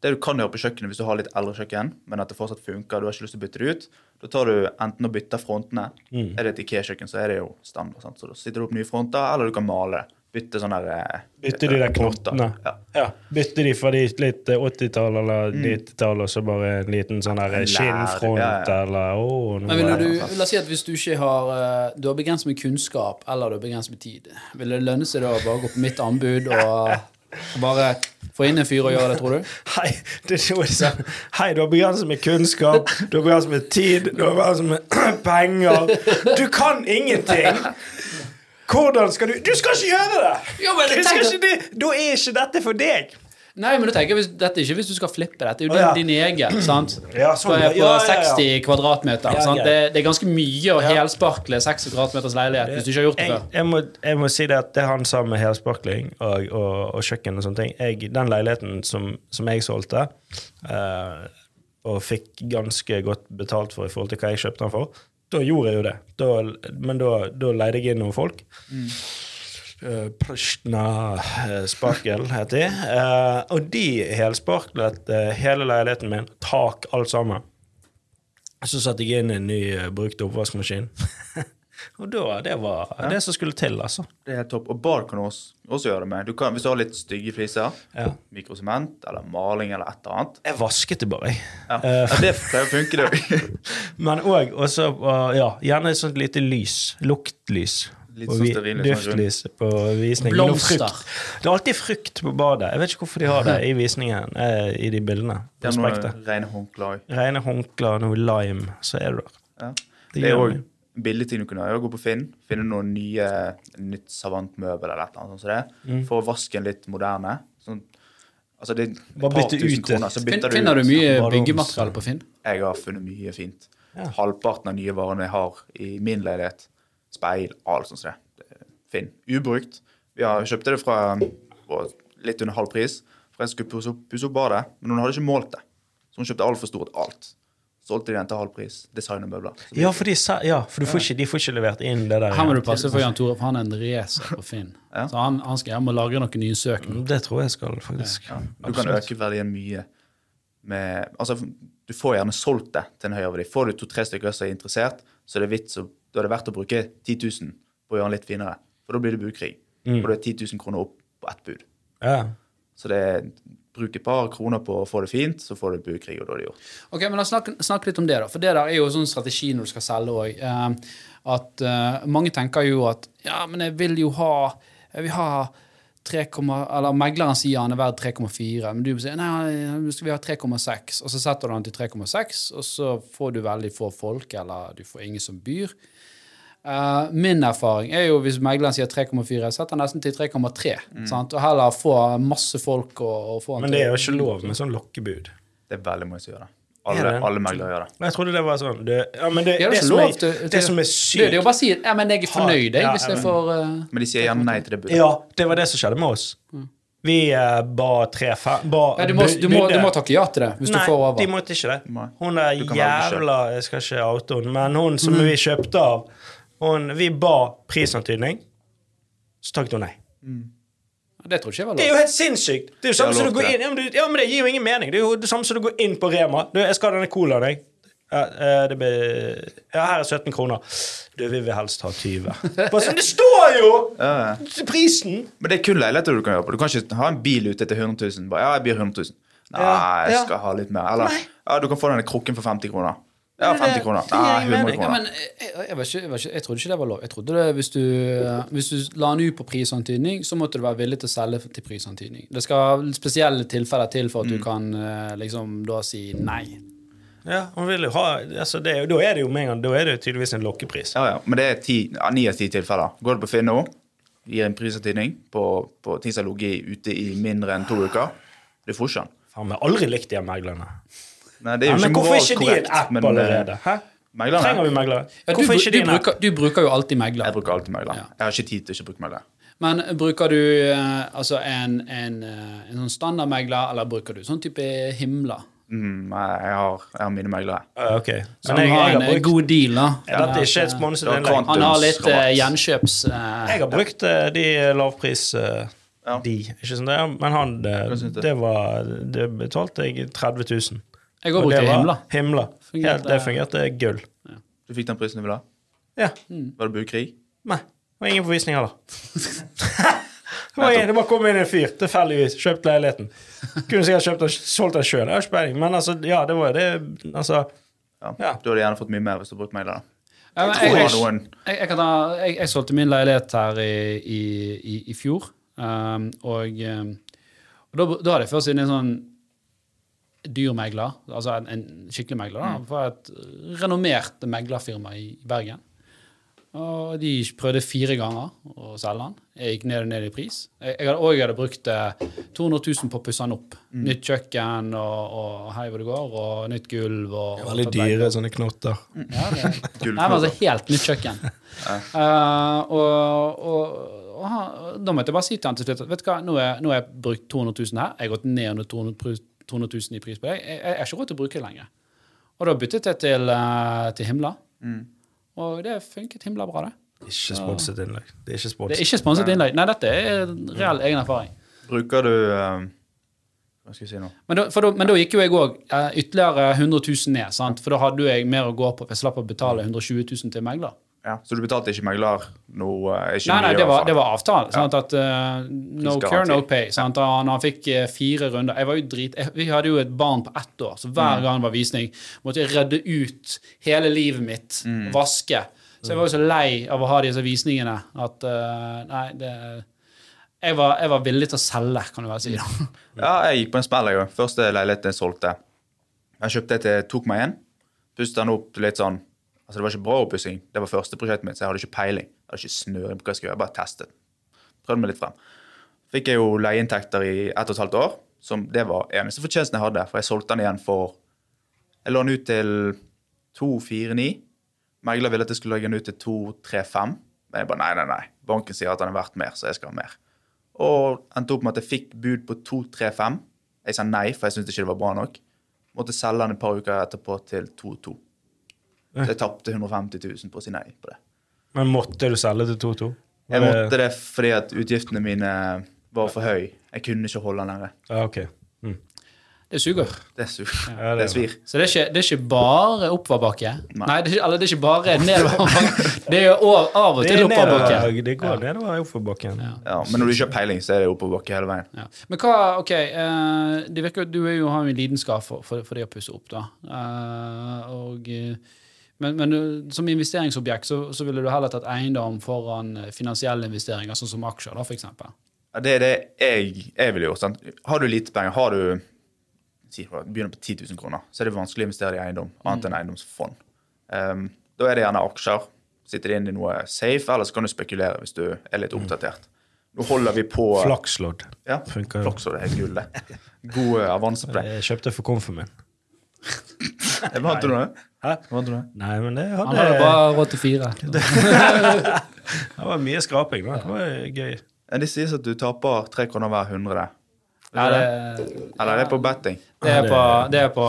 det du kan gjøre på kjøkkenet hvis du har litt eldre kjøkken, men at det fortsatt funker, du har ikke lyst til å bytte det ut, da tar du enten å bytte frontene. Er det et IKEA-kjøkken, så er det jo standard. Sant? Så da sitter du opp nye fronter, eller du kan male det. Bytte sånne der, eh, Bytte de der knottene. Ja. Ja. Bytte de fra de litt eh, 80-tall eller 90-tall, og så bare en liten sånn her Mm. Skinnfront ja, ja. eller åh, Men ville du, la oss si at hvis du ikke har eh, Du har begrenset med kunnskap eller du har begrenset med tid, vil det lønne seg da å bare gå på mitt anbud og (laughs) bare få inn en fyr og gjøre det, tror du? Hei, det er så sånn. Hei, du har begrenset med kunnskap, du har begrenset med tid, du har begrenset med (clears throat) penger. Du kan ingenting! Hvordan skal du Du skal ikke gjøre det! Jo, skal ikke det. Da er ikke dette for deg. Nei, men du tenker, hvis, dette er ikke hvis du skal flippe dette. Det er jo Å, ja. din, din egen. sant? Ja, sånn, På, på ja, ja, ja. 60 kvadratmeter. Sant? Det, det er ganske mye å helsparkle 60 kvadratmeters leilighet hvis du ikke har gjort det Jeg, før. jeg, må, jeg må si det at det han sa med helsparkling og, og, og kjøkken og sånne ting jeg, Den leiligheten som, som jeg solgte, uh, og fikk ganske godt betalt for i forhold til hva jeg kjøpte den for, da gjorde jeg jo det. Da, men da, da leide jeg inn noen folk. Uh, Prishna eh, Sparkel heter de. Uh, og de helsparklet uh, hele leiligheten min, tak, alt sammen. Så satte jeg inn en ny brukt oppvaskmaskin. (laughs) Og da, det var det som skulle til, altså. Det er helt topp. Og bad kan du også, også gjøre det med. Du kan, hvis du har litt stygge fliser, Ja. mikrosement eller maling eller et eller annet Jeg vasket det bare, jeg. ja. ja, Det pleier å funke, det. (laughs) Men òg også uh, ja, gjerne et sånt lite lys. Luktlys. Litt sånn stearinlys, sånn Duftlys på visning. Blomster. Det er alltid frukt på badet. Jeg vet ikke hvorfor de har det i visningen, eh, i de bildene. Det er noe rene håndklær. Rene håndklær, noe lime, så er det der. Ja. Det Det er også... òg. Billige ting du kunne gjøre. Gå på Finn, finne noen nye nytt savantmøbel eller noe sånt Så det. Mm. For å vaske en litt moderne. Sånn, altså det er et Bare par bytte tusen ut det. kroner, så bytter finner du mye byggemateriale på Finn? Jeg har funnet mye fint. Ja. Halvparten av nye varene jeg har i min leilighet. Speil, alt sånt Så det. Finn. Ubrukt. Vi har kjøpte det fra litt under halv pris. For jeg skulle pusse opp, pusse opp badet, men hun hadde ikke målt det. Så hun kjøpte altfor stort alt. Solgte de den til halv pris. Designermøbler. Ja, for, de, ja, for du får ikke, de får ikke levert inn det der. Her må du passe for Jan Tore, for han er en racer på Finn. (laughs) Ja. Så han, han skal hjem og lagre noen nye søk. Det tror jeg skal, faktisk. Ja, du kan øke verdien mye med Altså, du får gjerne solgt det til en høyere verdi. Får du to-tre stykker som er interessert, så er det vits, å- da er det verdt å bruke 10 000 på å gjøre den litt finere. For da blir det budkrig. Og det er 10 000 kroner opp på ett bud. Ja. Så det er bruk et par kroner på å få det fint, så får du bukrig, og da er det gjort. Ok, men la oss snakke, snakke litt om det, da. For det der er jo sånn strategi når du skal selge òg. at eh, mange tenker jo at ja, men jeg vil jo ha Jeg vil ha 3, eller megleren sier han er verdt 3,4, men du sier nei, nå skal vi ha 3,6. Og så setter du han til 3,6, og så får du veldig få folk, eller du får ingen som byr. Eh, min erfaring er jo hvis megleren sier 3,4, setter han nesten til 3,3. sant? Og heller få masse folk og, og få Men det er jo ikke lov med sånn lokkebud. Det er veldig mange som gjør det. Alle, det? alle meglere gjør det. Jeg trodde det var sånn det, ja, men det, det, det, som lov er, det, det som er sykt det er jo bare å si ja, men jeg er fornøyd, jeg, Ja, hvis jeg men- får uh, Men de sier gjerne nei til det budet. Ja, det var det som skjedde med oss. Vi uh, ba tre fem ba, ja, du, må, du, må, du må takke ja til det hvis Nei, du får over. de måtte ikke det. Hun er jævla Jeg skal ikke oute henne, men hun som Mm. vi kjøpte av hun, Vi ba prisantydning, så takket hun nei. Det tror ikke jeg var Det er jo helt sinnssykt! Det er jo samme som du går inn ja men, du, ja, men det gir jo ingen mening. Det er jo det samme som du går inn på Rema. Du, jeg skal ha denne colaen, jeg. Ja, eh, det ble, ja, her er 17 kroner. Du, vi vil helst ha 20. (laughs) Bare sånn, det står jo! Ja, ja. Prisen! Men det er kun leiligheter du kan gjøre på. Du kan ikke ha en bil ute til 100 000. Bare, ja, jeg blir 100 000. Nei, jeg ja. skal ha litt mer. Eller ja, du kan få denne krukken for 50 kroner. Ja, 50 kroner. det Nei, 100 kroner. Ja, men jeg, jeg, jeg, ikke, jeg, ikke, jeg trodde ikke det var lov. Jeg trodde det hvis du, eh, hvis du la den ut på prisantydning, så måtte du være villig til å selge til prisantydning. Det skal spesielle tilfeller til for at Mm. du kan eh, liksom da si nei. Ja, hun vil jo ha altså det, er Da er det jo med en gang Da er det jo tydeligvis en lokkepris. Ja, ja. Men det er ni av ti tilfeller. Går du på Finn nå, gir en prisantydning på, på ting som har ligget ute i mindre enn to uker, du får ikke den. Faen, vi har aldri likt de meglerne. Nei, det er Ja, jo men ikke hvorfor ikke de en app men, eh, allerede? Hæ? Meglerne? Trenger vi meglere? Ja, du, du, de bruker, du bruker jo alltid megler. Jeg bruker alltid megler. Ja. Jeg har ikke tid til å ikke bruke megler. Men bruker du eh, altså en, en, eh, en sånn standardmegler, eller bruker du sånn type himler? Mm, jeg har, jeg har mine meglere. Uh, ok. Så han har en eh, brukt god deal, da. Ja, Dette er ikke et sponset Ja, Han har litt uh, gjenkjøps... Uh, Jeg har brukt eh, de lavpris eh, Ja. De, ikke sånn det, Men han det, du? det var Det betalte jeg 30 000. jeg går bort det Himla. Himla. Fungerte- ja, det fungerte gull. Du fikk den prisen du ville ha? Ja. Var det bukrig? Nei. Det var ingen forvisninger da. heller. (laughs) det, var ingen, det bare kom inn en fyr tilfeldigvis, kjøpt leiligheten. Kunne sikkert kjøpt og solgt den sjøl. Jeg har ikke peiling. Men altså, ja, det var jo det Altså Ja. Ja. Du hadde gjerne fått mye mer hvis du hadde brukt megler. Ja, men Jeg jeg, jeg, ta, jeg, jeg solgte min leilighet her i, i, i, i fjor, um, og, um, og da, da hadde jeg først inne en sånn dyr megler, altså en, en skikkelig megler, da, fra et renommert meglerfirma i Bergen. Og de prøvde fire ganger å selge den. Jeg gikk ned og ned i pris. Jeg, jeg hadde, og jeg hadde brukt eh, 200 000 på å pusse den opp. Nytt kjøkken og, og hei hvor det går, og nytt gulv. Og, Veldig dyre sånne knotter. Ja, det. (laughs) Nei, men altså helt nytt kjøkken. uh, og, og, da måtte jeg bare si til han til slutt at vet du hva, nå har nå har jeg brukt 200 000 her. Jeg har gått ned under 200, pris- 200 000 i pris på det. Jeg, har ikke råd til å bruke det lenger. Og da byttet jeg til, eh, til Himla. Mm. Og det funket himla bra, det. Ikke sponset innlegg. Det er ikke Det er sponset. ikke sponset innlegg. Nei, dette er reell egen erfaring. Bruker du um, Hva skal jeg si nå? Men da, for da, men da gikk jo jeg òg ytterligere 100 000 ned, sant? for da hadde jeg mer å gå på. Jeg slapp å betale 120 000 til megler. Ja, Så du betalte ikke megler noe? eh, Ikke Nei, nei, det var, det var avtale. Sant? At, uh, no care, no pay. Sant? Og når han fikk eh, fire runder Jeg var jo drit... Jeg, vi hadde jo et barn på ett år, så hver Mm. gang det var visning, måtte jeg redde ut hele livet mitt. Mm. Vaske. Så jeg var jo så lei av å ha disse visningene at Nei, det jeg var, jeg var villig til å selge, kan du vel si. da. Ja, jeg gikk på en smell, jeg òg. Første leiligheten jeg solgte. Jeg kjøpte til tok meg inn. Pustet den opp litt sånn Altså, det var ikke bra oppussing. Det var første prosjektet mitt, så jeg hadde ikke peiling. Jeg hadde ikke snøring på hva jeg skulle gjøre. Jeg bare testet. Prøvde meg litt frem. Fikk jeg jo leieinntekter i ett og et halvt år, som det var eneste fortjenesten jeg hadde. For jeg solgte den igjen for Jeg lå den ut til 249. Megler ville at jeg skulle legge den ut til 235. Men jeg bare nei, nei, nei. Banken sier at den er verdt mer, så jeg skal ha mer. Og endte opp med at jeg fikk bud på 235. Jeg sa nei, for jeg syntes ikke det var bra nok. Måtte selge den et par uker etterpå til 22. Så jeg tapte 150 000 på å si nei på det. Men måtte du selge til 2-2? Jeg måtte det fordi at utgiftene mine var for høye. Jeg kunne ikke holde den nede. Ja, ok. Mm. Det suger. Det, suger. Ja, det det svir. Så det er ikke, det er ikke bare oppoverbakke. Nei. Nei, det er, ikke- eller det er ikke bare nedoverbakke. Det er jo av og til er oppoverbakke. det går nedover i oppoverbakken. Ja. Ja, men når du ikke har peiling, så er det oppoverbakke hele veien. Ja. Men hva, ok, uh, det virker, du er jo, har jo en lidenskap for, for, for det å pusse opp, da. Uh, og, eh, men, men eh, som investeringsobjekt så, så ville du heller tatt eiendom foran eh, finansielle investeringer, sånn som aksjer, da, eksempel. Ja, det er det jeg, jeg ville gjort. Sant? Har du lite penger, har du si, begynner på 10 000 kroner, så er det vanskelig å investere i eiendom, annet enn eiendomsfond. Um, da er det gjerne aksjer. Sitter det inn i noe safe, eller så kan du spekulere hvis du er litt oppdatert. Nå holder vi på Flakslodd. Ja, Funker jo. flaks og det er helt gull, det. God (laughs) avanse på det. Jeg kjøpte for komfen min. Jeg Vant du noe? Hæ? Vant du noe? Nei, men det Han hadde, hadde bare råd til fire. (laughs) det var mye skraping. da. Det var gøy. Det sies at du taper tre kroner hver hundre. Ja, det, Eller det er på betting. det, er på, det er på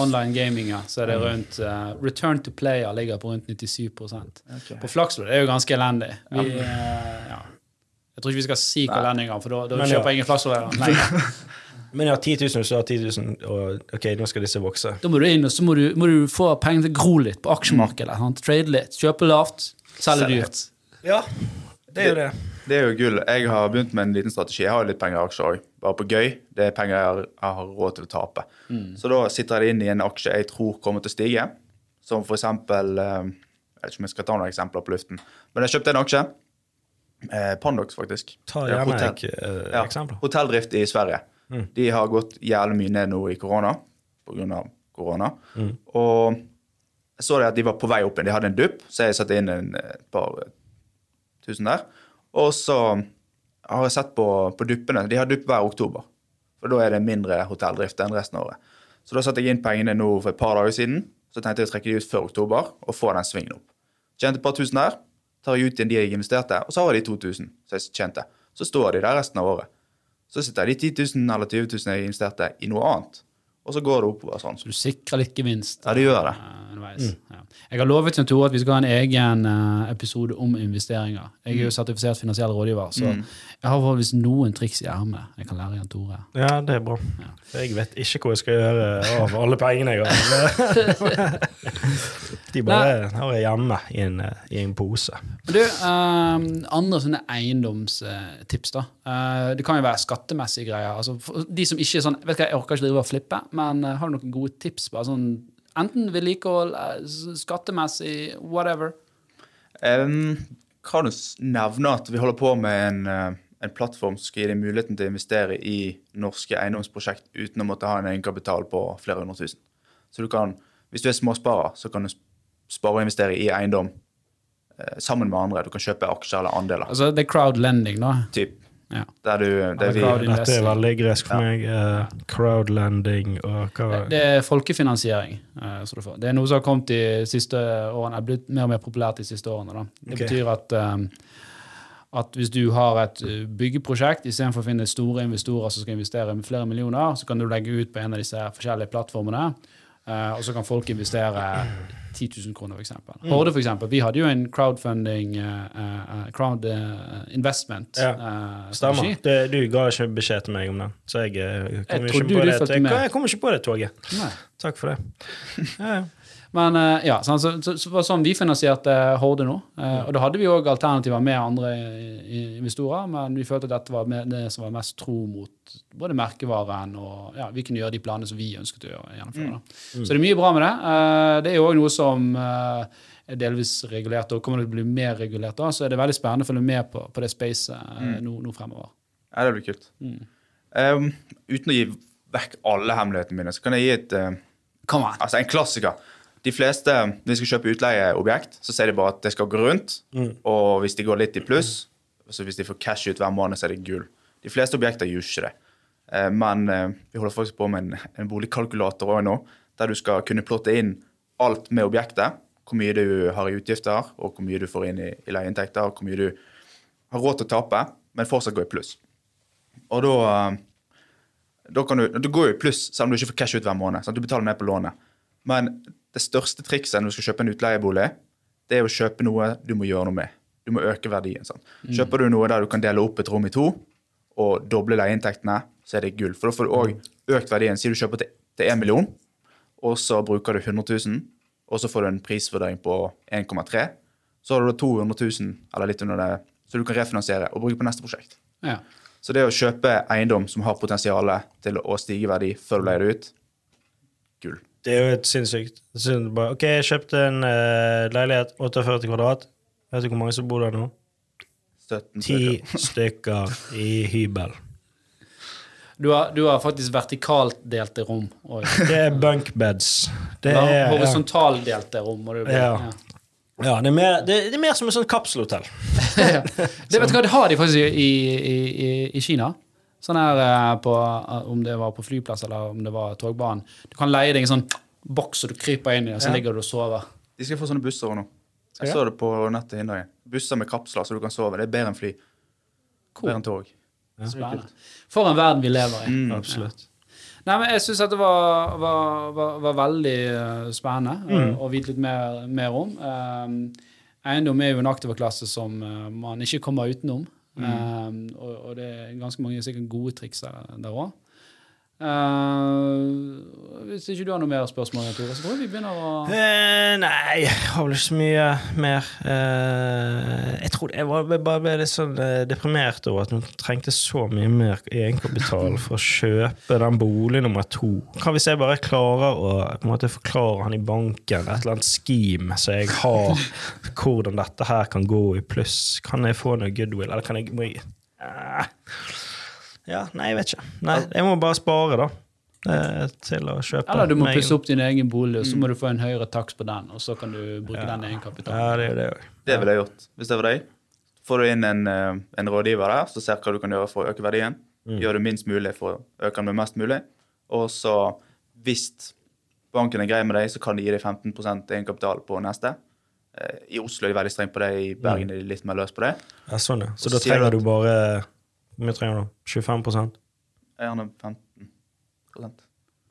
online gaming. Så er det rundt uh, Return to player ligger på rundt 97% På Flakslodd er jo ganske elendig. Vi, eh, ja. Jeg tror ikke vi skal si hvor elendig engang, for da, da kjøper ja. ingen Flakslodd lenger. (laughs) Men ja, 10 000, så har 10 000, og ok, nå skal disse vokse. Da må du inn og så må du, må du få penger til å gro litt på aksjemarkedet. Mm. Trade litt. Kjøpe lavt, selge dyrt. Ja, det er jo det. Det er jo gull. Jeg har begynt med en liten strategi. Jeg har litt penger i aksjer òg, bare på gøy. Det er penger jeg har, jeg har råd til å tape. Så da sitter jeg det inn i en aksje jeg tror kommer til å stige, som for eksempel eh, Jeg vet ikke om jeg skal ta noen eksempler på luften, men jeg kjøpte en aksje. Eh, Pandox, faktisk. Ta er gjerne hotell- et eh, ja, eksempler. Hotelldrift i Sverige. De har gått jævlig mye ned nå i korona, pga. korona. Og jeg så det at de var på vei opp igjen. De hadde en dupp, så jeg satte inn en, et par tusen der. Og så har jeg sett på, på duppene. De har dupp hver oktober. For da er det mindre hotelldrift enn resten av året. Så da satte jeg inn pengene nå for et par dager siden. Så tenkte jeg å trekke de ut før oktober og få den svingen opp. Tjente et par tusen der. Tar jeg ut igjen de jeg investerte, og så har jeg de 2000 som jeg tjente. Så står de der resten av året. Så sitter de 10 000 eller 20 000 jeg investerte, i noe annet. Og så går det oppover sånn. Så du sikrer litt gevinst. Ja, det gjør det. eh, Mm. Ja. Jeg har lovet Jan Tore at vi skal ha en egen eh, episode om investeringer. Jeg er jo sertifisert finansiell rådgiver, så jeg har forholdsvis noen triks i ermet jeg kan lære Jan Tore. Ja, det er bra. Jeg vet ikke hva jeg skal gjøre av alle pengene jeg har. (laughs) De bare har jeg hjemme i en, eh, i en pose. Men du, eh, andre sånne eiendomstips, da. Uh, det kan jo være skattemessige greier. Altså, de som ikke er sånn vet du hva, Jeg orker ikke drive og flippe, men eh, har du noen gode tips? Bare sånn, enten vedlikehold, eh, skattemessig, whatever. Um, kan du nevne at vi holder på med en, eh, en plattform som skal gi deg muligheten til å investere i norske eiendomsprosjekt uten å måtte ha en egenkapital på flere hundre tusen. Så du kan, hvis du er småsparer, så kan du spare og investere i eiendom sammen med andre. Du kan kjøpe aksjer eller andeler. Altså, det er crowdlending, da. Typ, Ja. der du, der vi, Dette er veldig gresk for meg. Uh, crowdlending og hva Det er folkefinansiering. Uh, som du får. Det er noe som har kommet de siste årene, er blitt mer og mer populært de siste årene. Da. Det okay. betyr at, um, at hvis du har et byggeprosjekt, istedenfor å finne store investorer som skal investere med flere millioner, så kan du legge ut på en av disse forskjellige plattformene, eh, og så kan folk investere 10 000 kroner, f.eks. Mm. Horde, eksempel. Vi hadde jo en crowdfunding, uh, uh, crowd investment Ja, Stemmer. Det, du ga ikke beskjed til meg om den, så jeg, Jeg ikke på det. Jeg, jeg kom ikke på det toget. Nei. Takk for det. Ja, ja. Men eh, ja, så, så, så det var sånn vi finansierte Horde nå. Eh, og da hadde vi òg alternativer med andre investorer, men vi følte at dette var det som var mest tro mot både merkevaren og ja, vi kunne gjøre de planene som vi ønsket å gjennomføre. Da. Så det er mye bra med det. Eh, det er jo òg noe som er delvis regulert, og kommer til å bli mer regulert. da, Så er det veldig spennende å følge med på, på det spacet mm. nå, nå fremover. Ja, det blir kult. Um, uten å gi vekk alle hemmelighetene mine, så kan jeg gi et uh! Altså en klassiker. De fleste, når de skal kjøpe utleieobjekt, så sier de bare at det skal gå rundt. Og hvis de går litt i pluss, så hvis de får cash ut hver måned, så er det gull. De fleste objekter gjør ikke det. Eh, Men eh, vi holder faktisk på med en, en boligkalkulator også nå, der du skal kunne plotte inn alt med objektet. Hvor mye du har i utgifter, og hvor mye du får inn i, i leieinntekter, og hvor mye du har råd til å tape, men fortsatt går i pluss. Og da eh, da kan du, du går jo i pluss selv om du ikke får cash ut hver måned. Sant? Du betaler ned på lånet. Men det største trikset når du skal kjøpe en utleiebolig, det er å kjøpe noe du må gjøre noe med. Du må øke verdien. Sant? Kjøper du noe der du kan dele opp et rom i to og doble leieinntektene, så er det gull. For da får du òg økt verdien. Si du kjøper til, én 1 million, og så bruker du 100 000, og så får du en prisvurdering på 1,3. Så har du da 200 000, eller litt under det, så du kan refinansiere og bruke på neste prosjekt. Ja. Så det å kjøpe eiendom som har potensial til å stige i verdi før du leier det ut, gull. Det er jo helt sinnssykt. Synd bare, ok, jeg kjøpte en uh, leilighet, 48 kvadrat. Vet du hvor mange som bor der nå? 17 Ti stykker. i hybel. Du, har, du har faktisk vertikalt delte rom. Og, Det er bunkbeds. Det ja, er, ja. Horisontalt rom. må du bli. Ja. Ja, det er, mer, det, det er mer som et sånt kapselhotell. (laughs) Ja. Det, vet du hva, det har de faktisk i, i, i, i Kina. Sånn her eh, på, eh, Om det var på flyplass eller om det var togbanen. Du kan leie deg en sånn boks, og du kryper inn i, og så Ja. ligger du og sover. De skal få sånne busser òg nå. Jeg så det på nettet i dag. Busser med kapsler så du kan sove. Det er bedre enn fly. Bedre enn tog. Spennende. For en verden vi lever i. Mm. Absolutt. Nei, men Jeg syns det var, var, var, var veldig eh, spennende Mm. å, å vite litt mer, mer om. Um, eiendom er jo en aktiverklasse som man ikke kommer utenom. Mm. Um, og, og det er ganske mange sikkert gode triks der òg. Hvis ikke du har noe mer spørsmål, Tore, så tror jeg vi begynner å uh, nei, jeg har vel ikke så mye mer. Uh, jeg tror jeg var, bare ble litt sånn deprimert over at hun trengte så mye mer egenkapital for å kjøpe den bolig nummer to. Kan hvis jeg bare klarer å måte forklare han i banken et eller annet scheme så jeg har hvordan dette her kan gå i pluss? Kan jeg få noe goodwill, eller kan jeg jeg, Ja, nei, jeg vet ikke. Nei, jeg må bare spare, da. eh, Til å kjøpe. Eller du må pusse opp din egen bolig, og så må du få en høyere takst på den, og så kan du bruke den Ja, det er jo det òg. Det ville jeg gjort hvis det var deg. Får du inn en, eh, en rådgiver der som ser hva du kan gjøre for å øke verdien. Gjør det minst mulig for å øke den med mest mulig. Og så, hvis banken er grei med deg, så kan de gi deg 15% egenkapital på neste. Eh, I Oslo er de veldig strenge på det, i Bergen er de litt mer løs på det. Ja, sånn, ja. Så da trenger du du bare mye trenger du? 25 Jeg Gjerne 15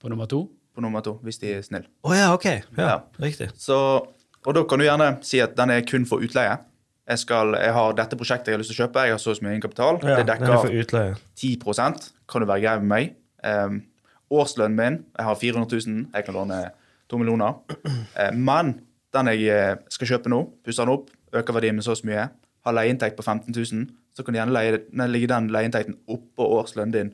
På nummer to. på nummer to, hvis de er snille. Å ja, ok. Ja, Ja. Riktig. Så, og da kan du gjerne si at den er kun for utleie. Jeg, skal, jeg har dette prosjektet jeg har lyst til å kjøpe, jeg har så og så mye egenkapital. Ja, det er dekker for 10% Kan du være grei med meg? Um, årslønnen min Jeg har 400 000. Jeg kan låne 2 millioner. Uh, men den jeg eh, skal kjøpe nå, pusser den opp, øker verdien med så og så mye, har leieinntekt på 15 000, så kan du gjerne leie, legge den leieinntekten oppå årslønnen din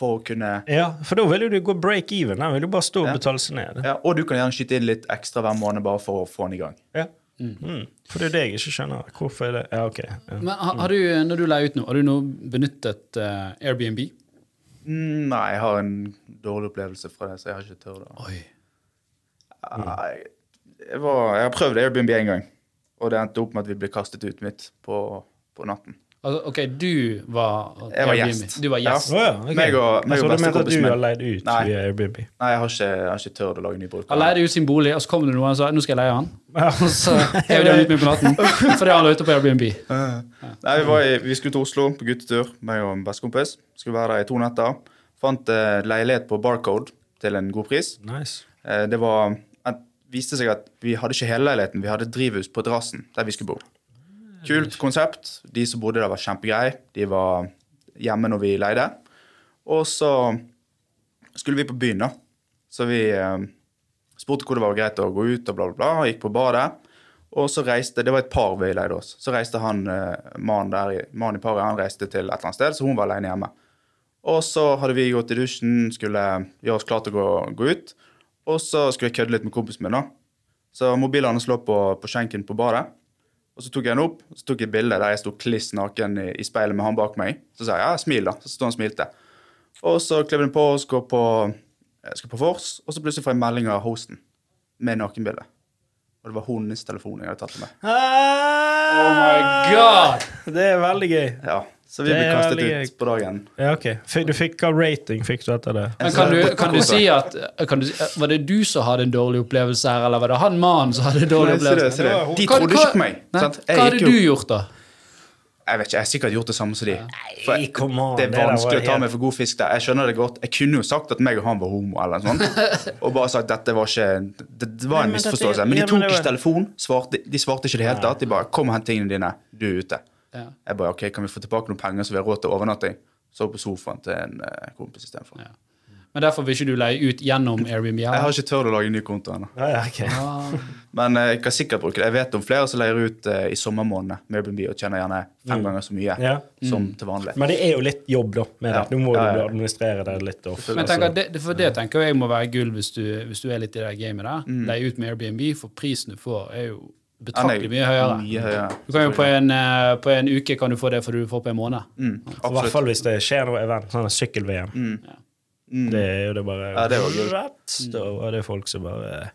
for å kunne Ja, for da vil du gå break even. Den vil jo bare stå og Ja. betale seg ned. ja, Og du kan gjerne skyte inn litt ekstra hver måned bare for å få den i gang. Ja. Mm. For det er det jeg ikke skjønner. Hvorfor er det Ja, ok. Ja. Men har, har du, når du leier ut nå, har du nå benyttet uh, Airbnb? Mm, nei, jeg har en dårlig opplevelse fra det, så jeg har ikke tørt det. Jeg, var, jeg har prøvd Airbnb en gang, og det endte opp med at vi ble kastet ut midt på, på natten. Altså, ok, du var Jeg var Airbnb. gjest. Du var gjest. Å ja, okay. Meg og- meg jeg og trodde du mente at du har leid ut Nei. via Airbnb. Nei, jeg har ikke, jeg har ikke tørt å lage ny bruk. Han leide ut sin bolig, og så kom det noen og sa nå skal jeg leie han. (laughs) Og så hev de han ut med på natten fordi han la ute på Airbnb. Nei, vi, var i, vi skulle til Oslo på guttetur, meg og en bestekompis. Skulle være der i to netter. Fant eh, leilighet på Barcode til en god pris. Nice. Eh, det var, viste seg at vi hadde ikke hele leiligheten, vi hadde drivhus på terrassen der vi skulle bo. Kult konsept. De som bodde der, var kjempegreie. De var hjemme når vi leide. Og så skulle vi på byen, da. Så vi eh, Spurte hvor det var greit å gå ut, og bla, bla, bla. Gikk på badet. Og så reiste Det var et par vi leide oss. Så reiste han eh, mannen der i- paret han reiste til et eller annet sted, så hun var alene hjemme. Og så hadde vi gått i dusjen, skulle gjøre oss klare til å gå, gå ut. Og så skulle jeg kødde litt med kompisen min. da. Så mobilen hans på, på skjenken på badet. Og så tok jeg den opp og så tok jeg bilde der jeg sto kliss naken i, i speilet med han bak meg. Så sa jeg ja, smil, da. Så sto han og smilte. Og så klev den på og skulle på, skal på vors, og så plutselig får jeg melding av hosten med nakenbilde. Og det var hennes telefon jeg hadde tatt med. Oh my god! Det er veldig gøy. Ja, Så vi Det ble kastet veldig- ut på dagen. Ja, ok. Du fikk av rating fikk du etter det? Men kan du, kan du si at kan du, Var det du som hadde en dårlig opplevelse her, eller var det han mannen som hadde en dårlig Nei, se det, opplevelse? det. De trodde ikke på meg. Nei, sant? Hva hadde du gjort, da? Jeg vet ikke, jeg har sikkert gjort det samme som de. For jeg, det er det der var vanskelig å ta meg for god fisk der. Jeg skjønner det godt. Jeg kunne jo sagt at meg og han var homo, eller noe sånt. (laughs) Og bare sagt at dette var ikke Det, det var en misforståelse. Men de tok ikke telefon. Svarte, de svarte ikke i det hele tatt. De bare 'Kom og hent tingene dine. Du er ute'. Ja. Jeg bare 'OK, kan vi få tilbake noen penger så vi har råd til overnatting?' Så på sofaen til en uh, kompis istedenfor. Ja. Men derfor vil ikke du leie ut gjennom Airbnb? Jeg har ikke tørt å lage en ny konto ennå. Ja, ja, ok. Ah, Men uh, jeg kan sikkert bruke det. Jeg vet om flere som leier ut uh, i sommermånedene med Airbnb og tjener gjerne fem ganger så mye Mm. Ja. som til vanlig. Men det er jo litt jobb, da, med Ja. det. Nå må Ja, ja. du administrere det litt. Og, Men tenker, det, for det tenker jeg må være gull hvis du, hvis du er litt i det gamet der. Mm. Leie ut med Airbnb, for prisen du får, er jo betraktelig mye høyere. Mye høyere. Du kan jo på en, eh, på en uke kan du få det for du får på en måned. Mm, I hvert fall hvis det skjer noe event, sånn sykkel-VM. Mm. Det er jo det bare Ja, det var. Rett, Da var det folk som bare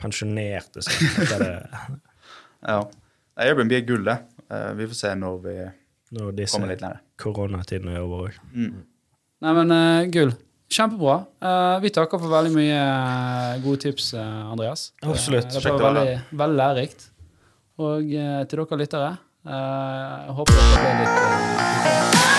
pensjonerte seg. (laughs) etter det. Ja. Airbnb er gull, det. Eh, vi får se når vi Når disse kommer litt nærmere. Koronatiden er over òg. Nei, men uh, gull. Kjempebra. Uh, vi takker for veldig mye eh, gode tips, eh, Andreas. Absolutt. Det var veldig, veldig lærerikt. Og uh, til dere lyttere, uh, håper dere ble litt klokere.